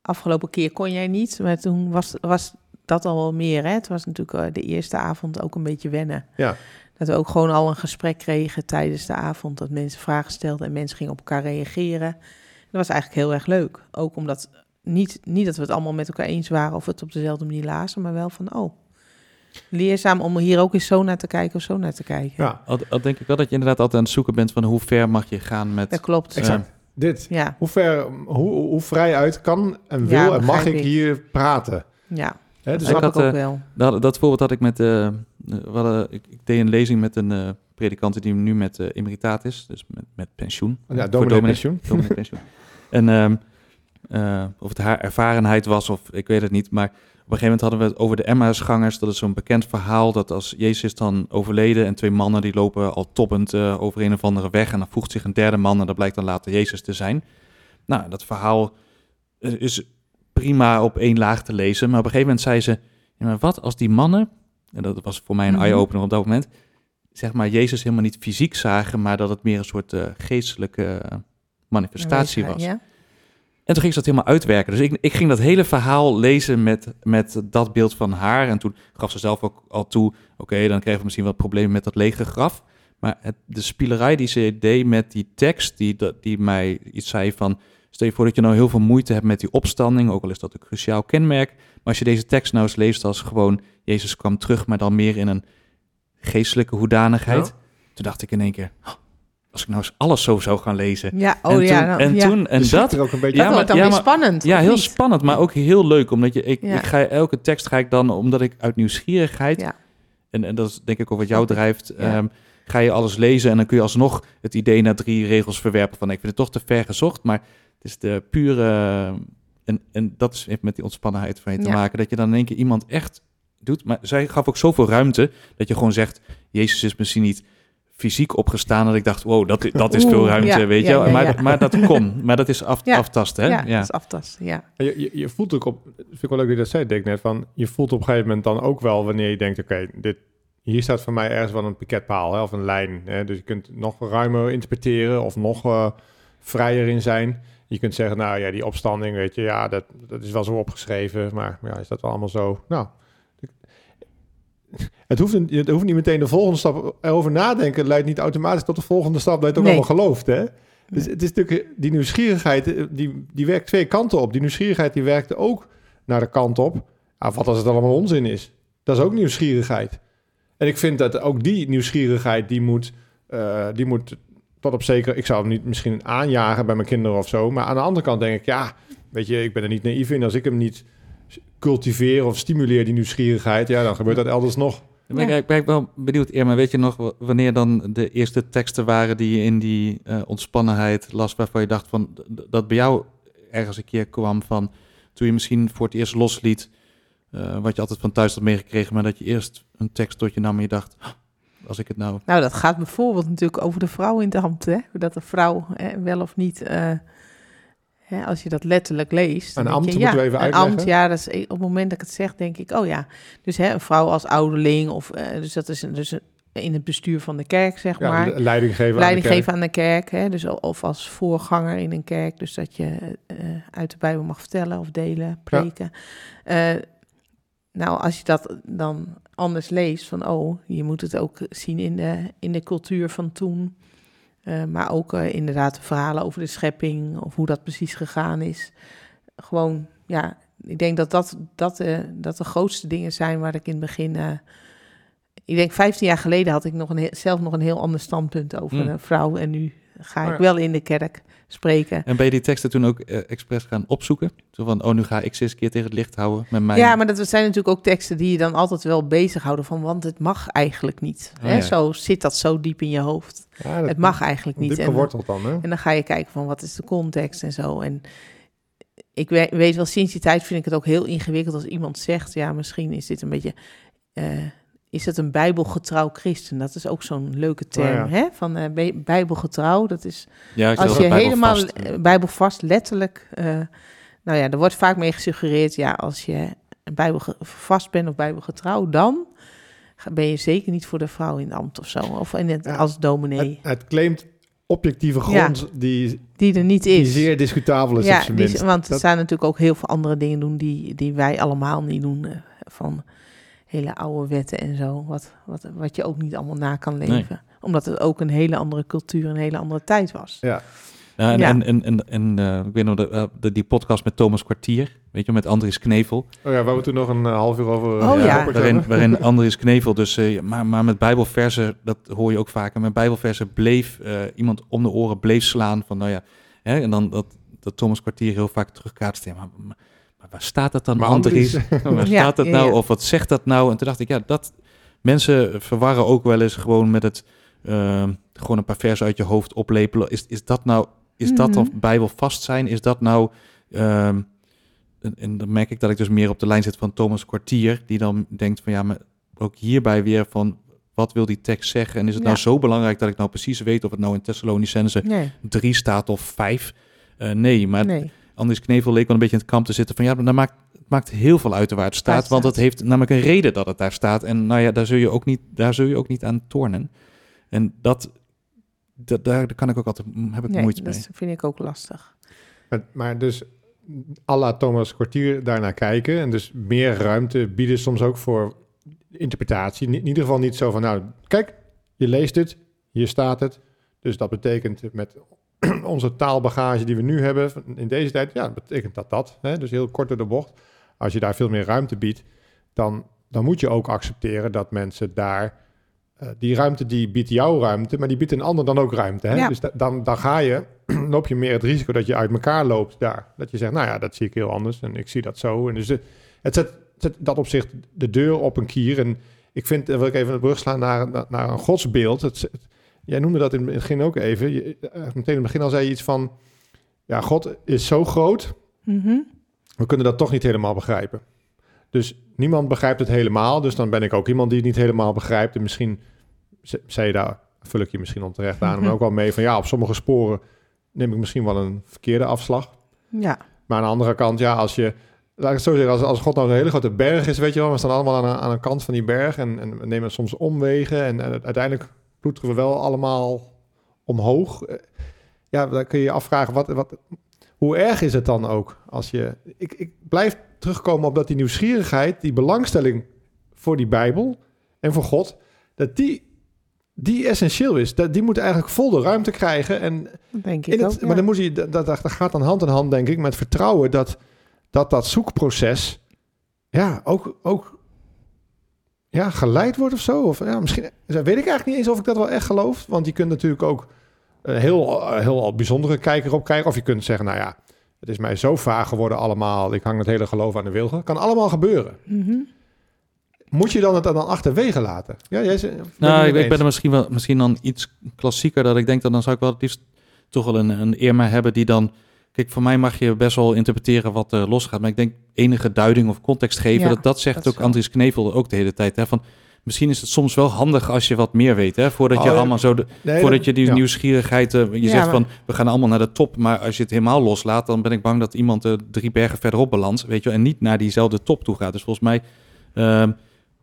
afgelopen keer kon jij niet, maar toen was, was dat al wel meer. Hè? Het was natuurlijk eh, de eerste avond ook een beetje wennen. Ja. Dat we ook gewoon al een gesprek kregen tijdens de avond. Dat mensen vragen stelden en mensen gingen op elkaar reageren. Dat was eigenlijk heel erg leuk. Ook omdat, niet, niet dat we het allemaal met elkaar eens waren of het op dezelfde manier lazen, maar wel van, oh, leerzaam om hier ook eens zo naar te kijken of zo naar te kijken. ja, Al, al denk ik wel dat je inderdaad altijd aan het zoeken bent van hoe ver mag je gaan met... Dat klopt. exact. Dit, Ja, hoe ver, hoe, hoe vrij uit kan en wil Ja, en mag ik ik. hier praten? ja. Hè, dus Ik snap had, ik ook eh, wel. Dat, dat voorbeeld had ik met... eh, eh, we hadden- ik, ik deed een lezing met een eh predikant die nu met eh emeritaat is, dus met, met pensioen. ja, dominee pensioen. dominee pensioen. En ehm, eh, of het haar ervarenheid was of ik weet het niet, maar gegeven moment hadden we het over de Emmausgangers. Dat is zo'n bekend verhaal dat als Jezus is dan overleden en twee mannen die lopen al toppend eh, over een of andere weg en dan voegt zich een derde man en dat blijkt dan later Jezus te zijn. Nou, dat verhaal eh, is prima op één laag te lezen, maar op een gegeven moment zei ze, ja, maar wat als die mannen, en dat was voor mij een Mhm. eye-opener op dat moment, zeg maar Jezus helemaal niet fysiek zagen, maar dat het meer een soort eh, geestelijke manifestatie was. Ja? En toen ging ze dat helemaal uitwerken. Dus ik, ik ging dat hele verhaal lezen met, met dat beeld van haar. En toen gaf ze zelf ook al toe, oké, dan kregen we misschien wat problemen met dat lege graf. Maar het, de spielerij die ze deed met die tekst, die, die mij iets zei van... Stel je voor dat je nou heel veel moeite hebt met die opstanding, ook al is dat een cruciaal kenmerk. Maar als je deze tekst nou eens leest als gewoon Jezus kwam terug, maar dan meer in een geestelijke hoedanigheid. Ja. Toen dacht ik in één keer, "Oh, als ik nou eens alles zo zou gaan lezen. Ja, oh en ja. toen, nou, en, ja. toen, en Dus dat, er ook een beetje Ja, maar- dan ja, maar- spannend. ja, heel niet? spannend, maar ook heel leuk. Omdat je, ik, Ja. ik ga elke tekst ga ik dan, omdat ik uit nieuwsgierigheid, Ja. en, en dat is denk ik ook wat jou drijft, Ja. ehm, ga je alles lezen en dan kun je alsnog het idee na drie regels verwerpen van ik vind het toch te ver gezocht, maar het is de pure, en, en dat is, heeft met die ontspannenheid van je te Ja. maken, dat je dan in één keer iemand echt doet. Maar zij gaf ook zoveel ruimte dat je gewoon zegt, Jezus is misschien niet fysiek opgestaan, dat ik dacht, wow, dat, dat is veel Oeh, ruimte, ja, weet je ja, wel. ja, maar, ja. maar dat kon, maar dat is af, Ja. aftasten, hè? Ja, Ja. dat is aftasten, ja. Je, je, je voelt ook op, vind ik wel leuk dat je dat zei, denk ik net, van je voelt op een gegeven moment dan ook wel wanneer je denkt, oké, dit hier staat voor mij ergens wel een piketpaal hè, of een lijn. Hè? Dus je kunt nog ruimer interpreteren of nog uh, vrijer in zijn. Je kunt zeggen, nou ja, die opstanding, weet je, ja, dat, dat is wel zo opgeschreven, maar ja, is dat wel allemaal zo? Nou, het hoeft, het hoeft niet meteen de volgende stap erover nadenken. Leidt niet automatisch tot de volgende stap dat je ook nee. allemaal gelooft, hè? Dus het is natuurlijk, die nieuwsgierigheid, eh, die, die werkt twee kanten op. Die nieuwsgierigheid die werkte ook naar de kant op. Ah, wat als het allemaal onzin is? Dat is ook nieuwsgierigheid. En ik vind dat ook die nieuwsgierigheid, die moet, uh, die moet tot op zeker... Ik zou hem niet misschien aanjagen bij mijn kinderen of zo. Maar aan de andere kant denk ik, ja, weet je, ik ben er niet naïef in. Als ik hem niet cultiveer of stimuleer, die nieuwsgierigheid, ja, dan gebeurt dat elders nog. Ja. Ik ben wel benieuwd, Irma, weet je nog wanneer dan de eerste teksten waren die je in die uh, ontspannenheid las, waarvan je dacht van, dat bij jou ergens een keer kwam van, toen je misschien voor het eerst losliet, uh, wat je altijd van thuis had meegekregen, maar dat je eerst een tekst tot je nam en je dacht, als ik het nou... Nou, dat gaat bijvoorbeeld natuurlijk over de vrouw in de hand, hè? Dat de vrouw hè, wel of niet... Uh, hè, als je dat letterlijk leest... Een ambt, je, ja, moeten we even uitleggen. Ambt, ja, dat is, op het moment dat ik het zeg, denk ik, oh ja. Dus hè, een vrouw als ouderling, of, uh, dus dat is dus in het bestuur van de kerk, zeg ja, maar. Leiding geven leiding aan de kerk. aan de kerk, hè, dus, of als voorganger in een kerk. Dus dat je uh, uit de Bijbel mag vertellen of delen, preken. Ja. Uh, nou, als je dat dan anders leest, van oh, je moet het ook zien in de, in de cultuur van toen. Uh, maar ook uh, inderdaad de verhalen over de schepping of hoe dat precies gegaan is. Gewoon, ja, ik denk dat dat, dat, uh, dat de grootste dingen zijn waar ik in het begin. ik denk 15 jaar geleden had ik nog een, zelf nog een heel ander standpunt over mm. een vrouw. En nu ga ik wel in de kerk spreken. En ben je die teksten toen ook uh, expres gaan opzoeken? Zo van, oh, nu ga ik ze eens een keer tegen het licht houden met mij. Ja, maar dat zijn natuurlijk ook teksten die je dan altijd wel bezighouden van, want het mag eigenlijk niet. Oh, hè? Ja. Zo zit dat zo diep in je hoofd. Ja, dat, het mag eigenlijk niet. Diep geworteld dan, hè? En dan ga je kijken van, wat is de context en zo. En ik weet, weet wel, sinds die tijd vind ik het ook heel ingewikkeld als iemand zegt, ja, misschien is dit een beetje... Uh, is het een bijbelgetrouw christen? Dat is ook zo'n leuke term, oh ja. hè? Van uh, bijbelgetrouw. Dat is ja, als je helemaal vast. bijbelvast, letterlijk. Uh, nou ja, er wordt vaak mee gesuggereerd, ja, als je bijbelvast bent of bijbelgetrouw, dan ben je zeker niet voor de vrouw in het ambt of zo, of in het, ja, als dominee. Het, het claimt objectieve grond ja, die, die er niet is. Die zeer discutabel is. Ja, op die, want er dat... staan natuurlijk ook heel veel andere dingen doen die, die wij allemaal niet doen. Uh, van hele oude wetten en zo. Wat, wat, wat je ook niet allemaal na kan leven. Nee. Omdat het ook een hele andere cultuur, een hele andere tijd was. Ja. Ja, en, ja. en, en, en, en uh, ik weet nog, de, uh, de, die podcast met Thomas Kwartier, weet je, met Andries Knevel. Oh ja, waar we toen nog een uh, half uur over oh, ja. waarin, waarin Andries Knevel dus, maar, maar met bijbelversen, dat hoor je ook vaker, met bijbelversen bleef iemand om de oren bleef slaan van, nou ja, hè, en dan dat, dat Thomas Kwartier heel vaak terugkaatst, ja, maar, maar maar waar staat dat dan, maar Andries? waar staat ja, dat ja, nou? ja. Of wat zegt dat nou? En toen dacht ik, ja, dat... Mensen verwarren ook wel eens gewoon met het... Uh, gewoon een paar versen uit je hoofd oplepelen. Is, is dat nou... Is dat dan bijbelvast zijn? Is dat nou... Uh, en, en dan merk ik dat ik dus meer op de lijn zit van Thomas Kwartier... die dan denkt van, ja, maar ook hierbij weer van... Wat wil die tekst zeggen? En is het nou zo belangrijk dat ik nou precies weet... of het nou in Thessalonicense Nee. 3 staat of 5? Uh, nee, maar... nee. Anders Knevel leek wel een beetje in het kamp te zitten van ja, maar dat maakt, het maakt heel veel uit waar het staat, want het heeft namelijk een reden dat het daar staat. En nou ja, daar zul je ook niet, daar zul je ook niet aan tornen. En dat, dat daar, kan ik ook altijd, heb ik nee, moeite dat mee. vind ik ook lastig. Maar, maar dus alla Thomas Kwartier daarnaar kijken en dus meer ruimte bieden soms ook voor interpretatie. In ieder geval niet zo van, nou, kijk, je leest het, hier staat het. Dus dat betekent met onze taalbagage die we nu hebben in deze tijd, ja, betekent dat dat. Hè? Dus heel kort door de bocht. Als je daar veel meer ruimte biedt, dan, dan moet je ook accepteren dat mensen daar... Uh, die ruimte die biedt jou ruimte, maar die biedt een ander dan ook ruimte. Hè? Ja. Dus da dan, dan ga je, loop je meer het risico dat je uit elkaar loopt daar. Dat je zegt, nou ja, dat zie ik heel anders en ik zie dat zo. En dus de, het zet, zet dat opzicht de deur op een kier. En ik vind, wil ik even een brug slaan naar, naar, naar een godsbeeld. Het, het, Jij noemde dat in het begin ook even. Je, uh, meteen in het begin al zei je iets van... Ja, God is zo groot. Mm -hmm. We kunnen dat toch niet helemaal begrijpen. Dus niemand begrijpt het helemaal. Dus dan ben ik ook iemand die het niet helemaal begrijpt. En misschien zei je daar... Vul ik je misschien onterecht aan. Mm -hmm. Maar ook wel mee van... Ja, op sommige sporen neem ik misschien wel een verkeerde afslag. Ja. Maar aan de andere kant, ja, als je... laat ik het zo zeggen, als, als God nou een hele grote berg is, weet je wel, we staan allemaal aan een, aan een kant van die berg en, en we nemen soms omwegen en, en uiteindelijk ploeteren we wel allemaal omhoog. Eh, Ja, dan kun je je afvragen, wat, wat, hoe erg is het dan ook als je... Ik, ik blijf terugkomen op dat die nieuwsgierigheid, die belangstelling voor die Bijbel en voor God, dat die, die essentieel is. Dat, die moet eigenlijk vol de ruimte krijgen en denk ik ook. ja. Maar dan moet je, dat, dat, dat gaat dan hand in hand, denk ik, met vertrouwen dat dat, dat zoekproces ja, ook, ook ja, geleid wordt of zo. Of, ja, misschien weet ik eigenlijk niet eens of ik dat wel echt geloof. Want je kunt natuurlijk ook een heel, eh, heel bijzondere kijker op krijgen. Of je kunt zeggen, nou ja, het is mij zo vaag geworden allemaal. Ik hang het hele geloof aan de wilgen. Kan allemaal gebeuren. Mhm. Moet je dan het dan achterwege laten? Ja, jij Nou, ik, ben er misschien wel misschien dan iets klassieker dat ik denk dat dan zou ik wel het liefst toch wel een, een Irma hebben die dan. Kijk, voor mij mag je best wel interpreteren wat er losgaat. Maar ik denk enige duiding of context geven. Ja, dat, dat zegt dat ook. Andries Knevel ook de hele tijd. Hè, van, misschien is het soms wel handig als je wat meer weet. Hè, voordat je Oh, ja. allemaal zo. De, Nee, voordat dat- je die ja. nieuwsgierigheid. eh, je Ja, zegt maar- van we gaan allemaal naar de top. Maar als je het helemaal loslaat, dan ben ik bang dat iemand er drie bergen verderop belandt. Weet je, wel, en niet naar diezelfde top toe gaat. Dus volgens mij. ehm,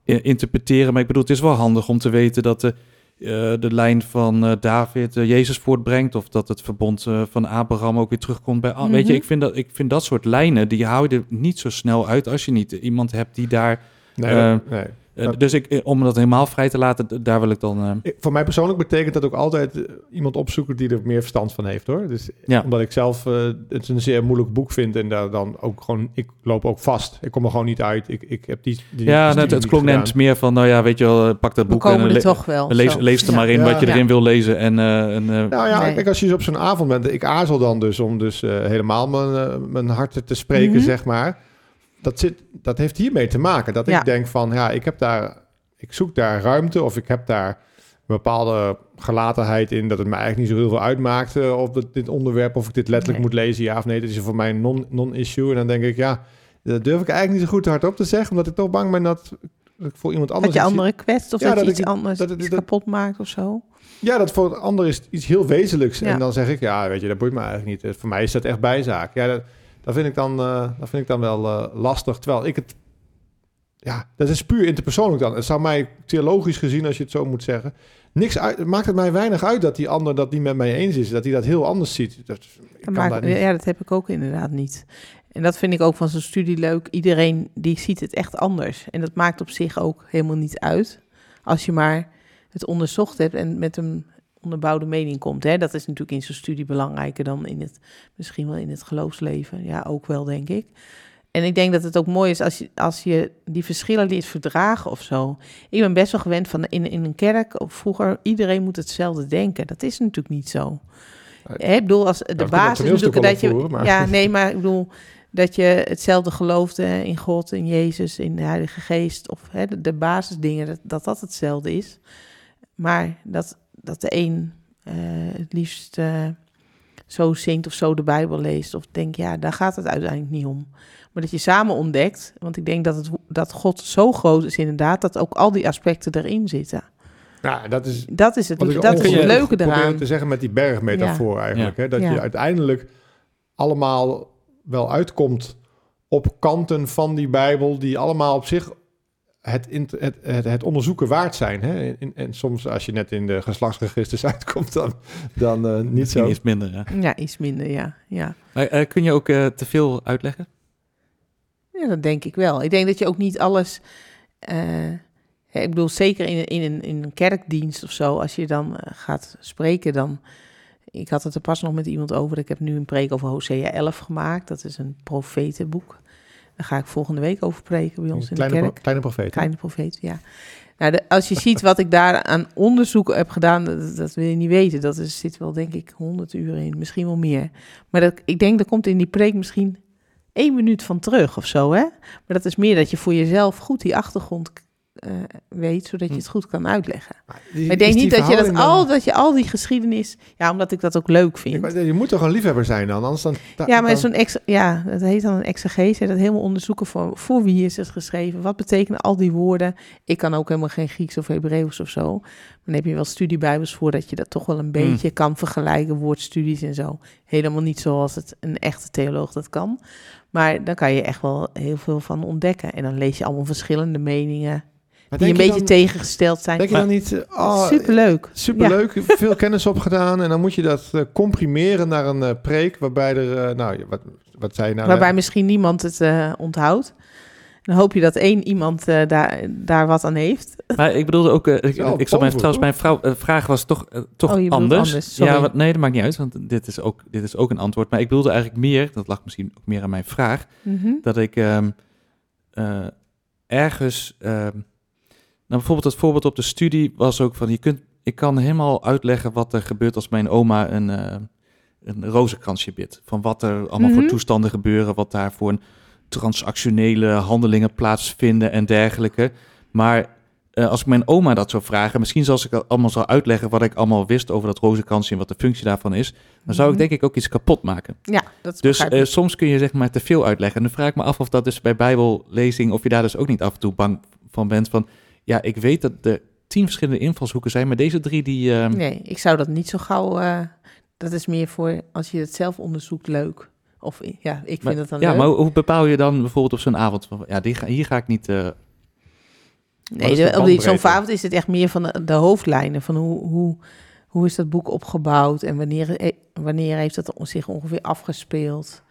interpreteren. Maar ik bedoel, het is wel handig om te weten dat de, eh, de lijn van eh, David eh, Jezus voortbrengt. Of dat het verbond eh, van Abraham ook weer terugkomt bij... Weet je, Mhm. ik vind, dat, ik vind dat soort lijnen, die hou je er niet zo snel uit... als je niet iemand hebt die daar... Nee, eh, nee. Eh. Dus ik, eh, om dat helemaal vrij te laten, daar wil ik dan... eh, Ik- Voor mij persoonlijk betekent dat ook altijd iemand opzoeken die er meer verstand van heeft hoor. Dus Ja. omdat ik zelf eh, het een zeer moeilijk boek vind en daar dan ook gewoon, ik loop ook vast. Ik kom er gewoon niet uit. Ik, ik heb die. die ja, net, het klonk net meer van, nou ja, weet je wel, pak dat We boek en toch wel. lees, lees er Ja. maar in Ja. wat je Ja. erin wil lezen. En, eh, en, eh, Nou ja, Nee. kijk, als je op zo'n avond bent, ik aarzel dan dus om dus helemaal mijn, mijn hart te spreken, Mhm. zeg maar. Dat, zit, dat heeft hiermee te maken. Dat Ja. ik denk van, ja, ik heb daar, ik zoek daar ruimte of ik heb daar een bepaalde gelatenheid in dat het me eigenlijk niet zo heel veel uitmaakt eh, of dit, dit onderwerp, of ik dit letterlijk Nee. moet lezen, ja of nee. Dat is voor mij een non- non-issue. en dan denk ik, ja, dat durf ik eigenlijk niet zo goed hardop te zeggen, omdat ik toch bang ben dat ik voor iemand anders... Dat je iets- anderen kwetst of Ja, dat, dat je ik- iets anders dat het- iets dat- kapot maakt of zo. Ja, dat voor een ander is iets heel wezenlijks. Ja. En dan zeg ik, ja, weet je, dat boeit me eigenlijk niet. Voor mij is dat echt bijzaak. Ja, dat, dat, vind, ik dan, eh, dat vind ik dan wel eh, lastig. Terwijl ik het... Ja, dat is puur interpersoonlijk dan. Het zou mij theologisch gezien, als je het zo moet zeggen... Niks uit, maakt het mij weinig uit dat die ander dat niet met mij eens is. Dat hij dat heel anders ziet. Dat, ik kan dat niet. ja, dat heb ik ook inderdaad niet. En dat vind ik ook van zo'n studie leuk. Iedereen die ziet het echt anders. En dat maakt op zich ook helemaal niet uit. Als je maar het onderzocht hebt en met een onderbouwde mening komt. Hè? Dat is natuurlijk in zo'n studie belangrijker dan in het, misschien wel in het geloofsleven. Ja, ook wel, denk ik. En ik denk dat het ook mooi is als je, als je die verschillen leert verdragen of zo. Ik ben best wel gewend van in, in een kerk, of vroeger, iedereen moet hetzelfde denken. Dat is natuurlijk niet zo. Ik bedoel, als de basis natuurlijk dat je... maar- Ja, nee, maar ik bedoel dat je hetzelfde geloofde in God, in Jezus, in de Heilige Geest. Of hè, de, de basisdingen, dat, dat dat hetzelfde is. Maar dat, dat de een eh, het liefst eh, zo zingt of zo de Bijbel leest. Of denk, ja, daar gaat het uiteindelijk niet om. Maar dat je samen ontdekt, want ik denk dat, het, dat God zo groot is inderdaad, dat ook al die aspecten erin zitten. Ja, dat is Dat is het, dat is het leuke eraan. te zeggen met die bergmetafoor eigenlijk. Hè? Dat Ja. je uiteindelijk allemaal wel uitkomt op kanten van die Bijbel... die allemaal op zich het, het, het, het onderzoeken waard zijn. Hè? En, en soms als je net in de geslachtsregisters uitkomt, dan, dan eh, niet misschien zo. iets minder. Ja. Ja, iets minder, ja. ja. Maar, eh, kun je ook eh, te veel uitleggen? Ja, dat denk ik wel. Ik denk dat je ook niet alles. eh, hè, ik bedoel, zeker in, in, een, in een kerkdienst of zo, als je dan eh, gaat spreken, dan. Ik had het er pas nog met iemand over. Ik heb nu een preek over Hosea 11 gemaakt. Dat is een profetenboek. Daar ga ik volgende week over preken bij ons in de kerk. pro- kleine profeet. Kleine profeet, ja. Nou, de, als je ziet wat ik daar aan onderzoek heb gedaan, dat, dat wil je niet weten. Dat is, zit wel, denk ik, 100 uur in, misschien wel meer. Maar dat, ik denk, er komt in die preek misschien één minuut van terug of zo, hè? Maar dat is meer dat je voor jezelf goed die achtergrond eh, weet, zodat je het goed kan uitleggen. Maar die- Maar ik denk niet dat je, dat, dan- al, dat je al die geschiedenis... Ja, omdat ik dat ook leuk vind. Wou- Je moet toch een liefhebber zijn dan? Anders dan Ja, maar dan- zo'n ex, ja, dat heet dan een exegese. Dat helemaal onderzoeken voor, voor wie is het geschreven. Wat betekenen al die woorden? Ik kan ook helemaal geen Grieks of Hebreeuws of zo. Maar dan heb je wel studiebijbels voor dat je dat toch wel een beetje kan vergelijken. Woordstudies en zo. Helemaal niet zoals het een echte theoloog dat kan. Maar dan kan je echt wel heel veel van ontdekken. En dan lees je allemaal verschillende meningen die een beetje dan- tegengesteld zijn. Denk je dan niet, oh, Superleuk. superleuk, veel kennis opgedaan en dan moet je dat eh, comprimeren naar een eh, preek waarbij er, eh, nou, wat, wat zei je nou? Waarbij misschien niemand het eh, onthoudt. Dan hoop je dat één iemand eh, daar, daar wat aan heeft. Maar ik bedoelde ook, ik, Ja, ik zal mijn, trouwens, mijn vrouw, vraag was toch, toch Oh, anders. anders, sorry. ja, wat, nee, dat maakt niet uit, want dit is, ook, dit is ook een antwoord. Maar ik bedoelde eigenlijk meer, dat lag misschien ook meer aan mijn vraag, Mhm. dat ik ehm, eh, ergens, ehm, nou bijvoorbeeld het voorbeeld op de studie was ook van, je kunt, ik kan helemaal uitleggen wat er gebeurt als mijn oma een, eh, een rozenkransje bidt. Van wat er allemaal voor Mhm. toestanden gebeuren, wat daar voor een transactionele handelingen plaatsvinden en dergelijke. Maar eh, als ik mijn oma dat zou vragen, misschien als ik dat allemaal zou uitleggen wat ik allemaal wist over dat rozenkransje en wat de functie daarvan is, dan zou ik Mhm. denk ik ook iets kapot maken. Ja, dat Dus ik. soms kun je zeg maar te veel uitleggen. En dan vraag ik me af of dat dus bij bijbellezing, of je daar dus ook niet af en toe bang van bent van, ja, ik weet dat er tien verschillende invalshoeken zijn, maar deze drie die... eh, Nee, ik zou dat niet zo gauw... eh, dat is meer voor als je het zelf onderzoekt leuk. Of ja, ik vind maar- het dan ja, leuk. maar hoe- bepaal je dan bijvoorbeeld op zo'n avond ja, die ga, hier ga ik niet... eh, Nee, de op zo'n avond is het echt meer van de, de hoofdlijnen. Van hoe, hoe, hoe is dat boek opgebouwd en wanneer, eh, wanneer heeft dat zich ongeveer afgespeeld?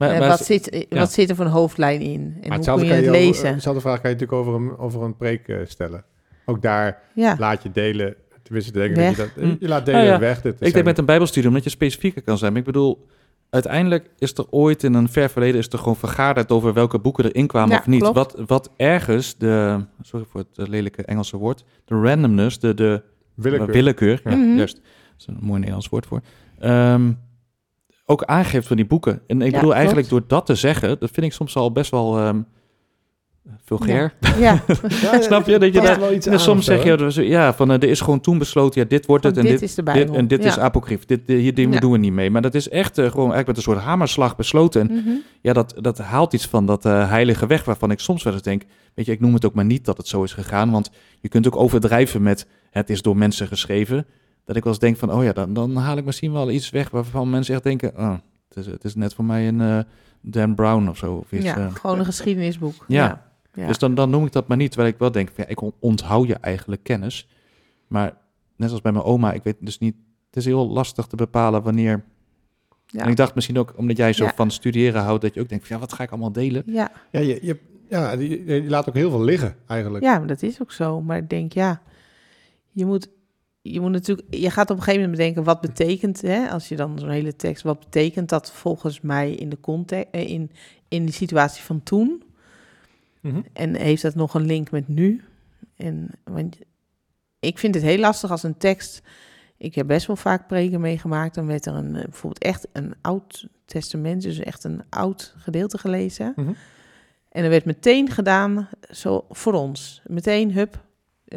Maar, Eh, maar- wat, zit, ja. wat zit er voor een hoofdlijn in? En Maar hoe hetzelfde kun je het je over- lezen? Dezelfde vraag kan je natuurlijk over een, over een preek eh, stellen. Ook daar ja. laat je delen, tenminste denk ik Weg. dat je dat, Hm. je laat delen Nou ja, weg. Dit Ik denk met een bijbelstudie, omdat je specifieker kan zijn. Maar ik bedoel, uiteindelijk is er ooit in een ver verleden... is er gewoon vergaderd over welke boeken erin kwamen Ja, of niet. klopt. Wat, wat ergens, de, sorry voor het eh, lelijke Engelse woord... de randomness, de, de willekeur. willekeur, ja, Mhm. juist. Dat is een mooi Nederlands woord voor. Ehm, ook aangeeft van die boeken. En ik Ja, bedoel klopt. eigenlijk door dat te zeggen... dat vind ik soms al best wel ehm vulgair. Ja, Ja, Snap je? Dat je daar- wel iets En aan soms zeg je, dus, ja, van, eh, er is gewoon toen besloten... ja, dit wordt het en dit dit, is de dit, en dit is Ja. apocryf. Dit, dit- hier dingen doen we niet mee. Maar dat is echt eh, gewoon eigenlijk met een soort hamerslag besloten. En Mhm. ja, dat, dat haalt iets van dat eh, heilige weg... waarvan ik soms wel eens denk... weet je, ik noem het ook maar niet dat het zo is gegaan... want je kunt ook overdrijven met... het is door mensen geschreven... dat ik wel eens denk van... oh ja, dan, dan haal ik misschien wel iets weg... waarvan mensen echt denken... oh, het, is, het is net voor mij een eh, Dan Brown of zo. Of iets, ja, eh. gewoon een geschiedenisboek. Ja. Ja. Ja. Dus dan, dan noem ik dat maar niet, terwijl ik wel denk, van, ja, ik on- onthoud je eigenlijk kennis. Maar net als bij mijn oma, ik weet dus niet, het is heel lastig te bepalen wanneer. Ja. En ik dacht misschien ook, omdat jij zo Ja. van studeren houdt, dat je ook denkt, van, ja, wat ga ik allemaal delen? Ja. Ja, je, je, ja je, je laat ook heel veel liggen eigenlijk. ja, maar dat is ook zo. Maar ik denk, ja, je moet, je moet natuurlijk, je gaat op een gegeven moment bedenken, wat betekent, hè, als je dan zo'n hele tekst, wat betekent dat volgens mij in de context, eh, in, in de situatie van toen? Mhm. En heeft dat nog een link met nu? En, want ik vind het heel lastig als een tekst. Ik heb best wel vaak preken meegemaakt. Dan werd er een, eh, bijvoorbeeld echt een oud testament, dus echt een oud gedeelte gelezen. Mhm. En er werd meteen gedaan, zo voor ons. Meteen, hup,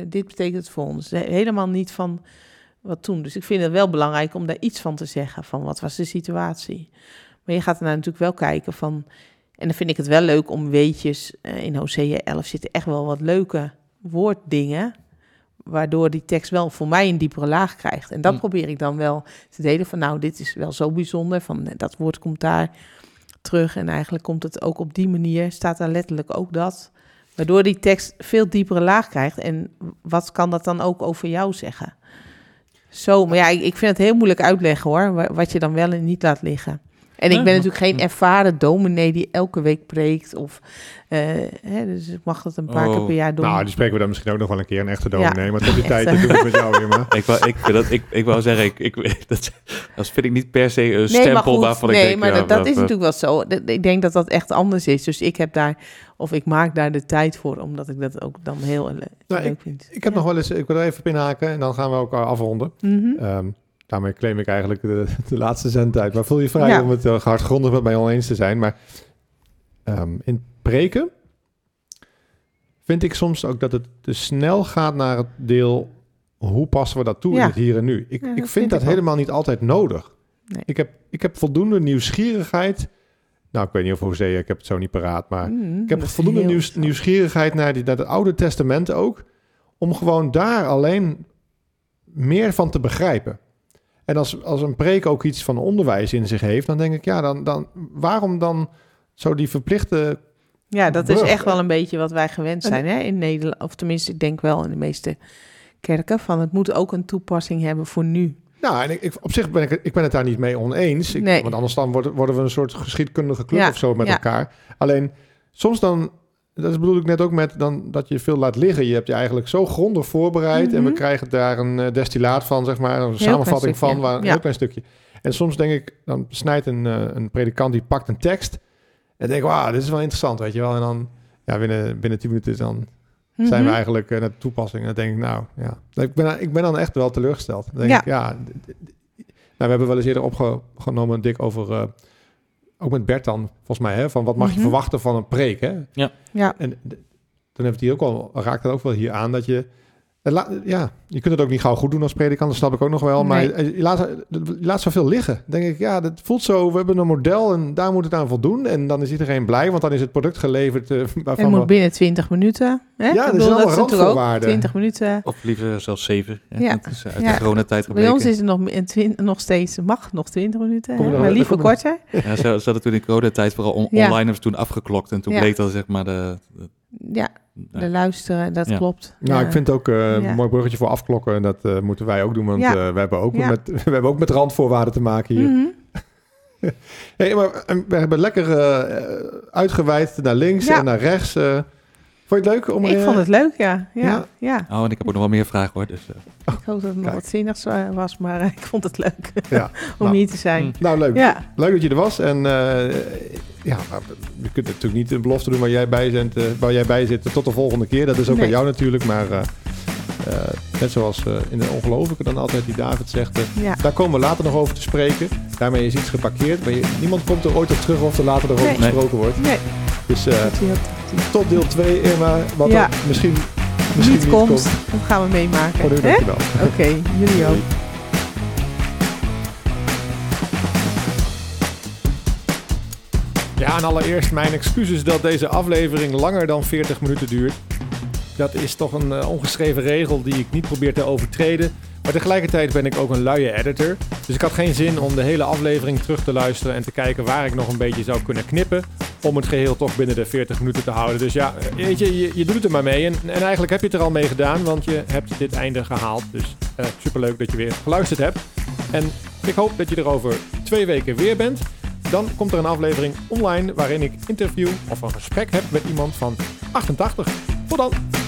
dit betekent het voor ons. He- Helemaal niet van wat toen. Dus ik vind het wel belangrijk om daar iets van te zeggen. Van wat was de situatie? Maar je gaat er natuurlijk wel kijken van... En dan vind ik het wel leuk om weetjes... eh, in Hosea 11 zitten echt wel wat leuke woorddingen... waardoor die tekst wel voor mij een diepere laag krijgt. En dat Mm. probeer ik dan wel te delen van... nou, dit is wel zo bijzonder, van eh, dat woord komt daar terug... en eigenlijk komt het ook op die manier, staat daar letterlijk ook dat... waardoor die tekst veel diepere laag krijgt. En wat kan dat dan ook over jou zeggen? Zo, maar ja, ik, vind het heel moeilijk uitleggen hoor, wa- wat je dan wel en niet laat liggen. En ik Ja, ben maar- natuurlijk geen ervaren dominee die elke week preekt. Of, eh, hè, dus ik mag dat een paar keer Oh, per jaar doen. Nou, die spreken we dan misschien ook nog wel een keer, een echte Ja. dominee. Maar tot die tijd dat doe ik met jou weer maar. Ik wou, ik, dat, ik, ik wou zeggen, ik, ik, dat, dat vind ik niet per se een nee, stempel maar goed, waarvan ik nee, denk... maar ja, dat, dat is natuurlijk wel zo. Dat- Ik denk dat dat echt anders is. Dus ik heb daar, of ik maak daar de tijd voor, omdat ik dat ook dan heel le- Nou, leuk vind. Ik heb Ja. nog wel eens, ik wil er even op inhaken en dan gaan we ook eh, afronden. Mhm. Ehm, daarmee claim ik eigenlijk de, de laatste zendtijd. Maar voel je vrij Ja. om het uh, hardgrondig met mij oneens te zijn. Maar ehm, in preken vind ik soms ook dat het te snel gaat naar het deel... hoe passen we dat toe in het hier en nu? Ik, Ja, ik vind vind dat ik helemaal niet altijd nodig. Nee. Ik, heb, ik heb voldoende nieuwsgierigheid... Nou, ik weet niet of Hosea, ik heb het zo niet paraat, maar... Mhm, Ik heb voldoende nieuws, nieuwsgierigheid naar, die, naar het Oude Testament ook, om gewoon daar alleen meer van te begrijpen. En als, als een preek ook iets van onderwijs in zich heeft, dan denk ik, ja, dan, dan waarom dan zo die verplichte... Ja, dat is echt wel een beetje wat wij gewend En- zijn hè, in Nederland. Of tenminste, ik denk wel in de meeste kerken. Van het moet ook een toepassing hebben voor nu. Nou, en ik, ik- op zich ben ik, ik ben het daar niet mee oneens. Ik, Nee. Want anders dan worden, worden we een soort geschiedkundige club Ja, of zo met ja. elkaar. Alleen, soms dan... Dat is bedoel ik net ook met dan, dat je veel laat liggen. Je hebt je eigenlijk zo grondig voorbereid... en we Mhm. krijgen daar een eh, destillaat van, zeg maar. Een samenvatting van, waar, een ja. heel klein stukje. En soms denk ik, dan snijdt een, eh, een predikant... die pakt een tekst... en denk ik, wauw, dit is wel interessant, weet je wel. En dan, ja, binnen, binnen tien minuten dan zijn we Mhm. eigenlijk uh, naar de toepassing. En dan denk ik, nou ja, ik ben, ik ben dan echt wel teleurgesteld. Dan denk Ja. ik, ja, nou, we hebben wel eens eerder opgenomen, Dick, over, eh, ook met Bert dan, volgens mij, hè, van wat mag je Mhm. verwachten van een preek, hè? Ja, En d- toen heeft hij ook al, raakt het ook wel hier aan dat je, ja, je kunt het ook niet gauw goed doen als predikant, dat snap ik ook nog wel, maar Nee. je, je laat, je laat zoveel liggen. Dan denk ik, ja, dat voelt zo, we hebben een model en daar moet het aan voldoen en dan is iedereen blij, want dan is het product geleverd eh, het waarvan moet we... binnen 20 minuten. Hè? Ja, Ik dat allemaal is natuurlijk ook randvoorwaarden. 20 minuten. Of liever zelfs zeven. hè. Ja. Dat is uit Ja. de coronatijd Bij ons is het nog, nog steeds, mag nog 20 minuten, hè, maar liever korter. Ja, ze, ze hadden toen in coronatijd vooral on- Ja. online hebben ze toen afgeklokt. En toen Ja. bleek dat zeg maar de... de- Ja, de luisteren, dat Ja. klopt. Nou, Ja. ik vind het ook eh, Ja. een mooi bruggetje voor afklokken. En dat eh, moeten wij ook doen, want Ja. eh, we, hebben ook Ja. met, we hebben ook met randvoorwaarden te maken hier. Mhm. Hey, maar we hebben lekker eh, uitgeweid naar links Ja. en naar rechts. Vond je het leuk om Ik eh, vond het leuk, ja. Ja, Ja. ja. Oh, en ik heb ook nog wel meer vragen hoor. Dus, eh, Ik hoop dat het nog wat zinnigs eh, was, maar ik vond het leuk Ja. om Nou. hier te zijn. Mm. Nou, leuk. Ja, Leuk dat je er was. En eh, ja, maar je kunt natuurlijk niet een belofte doen waar jij bij, bent, eh, waar jij bij zit tot de volgende keer. Dat is ook Nee. aan jou natuurlijk. Maar net zoals eh, in de ongelofelijke dan altijd die David zegt... eh, ja. Daar komen we later nog over te spreken. Daarmee is iets geparkeerd. Maar je- niemand komt er ooit op terug of er later nog over gesproken wordt. Nee, Dus eh, tot deel 2, Irma. Wat Ja. er misschien, misschien niet komt, dat gaan we meemaken. Voor hè? dankjewel. Oké, jullie ook. Ja, en allereerst mijn excuses dat deze aflevering langer dan 40 minuten duurt. Dat is toch een eh, ongeschreven regel die ik niet probeer te overtreden. Maar tegelijkertijd ben ik ook een luie editor. Dus ik had geen zin om de hele aflevering terug te luisteren en te kijken waar ik nog een beetje zou kunnen knippen. Om het geheel toch binnen de 40 minuten te houden. Dus ja, eh, weet je, je, doet het er maar mee. En, en eigenlijk heb je het er al mee gedaan, want je hebt dit einde gehaald. Dus eh, superleuk dat je weer geluisterd hebt. En ik hoop dat je er over twee weken weer bent. Dan komt er een aflevering online waarin ik interview of een gesprek heb met iemand van 88. Tot dan!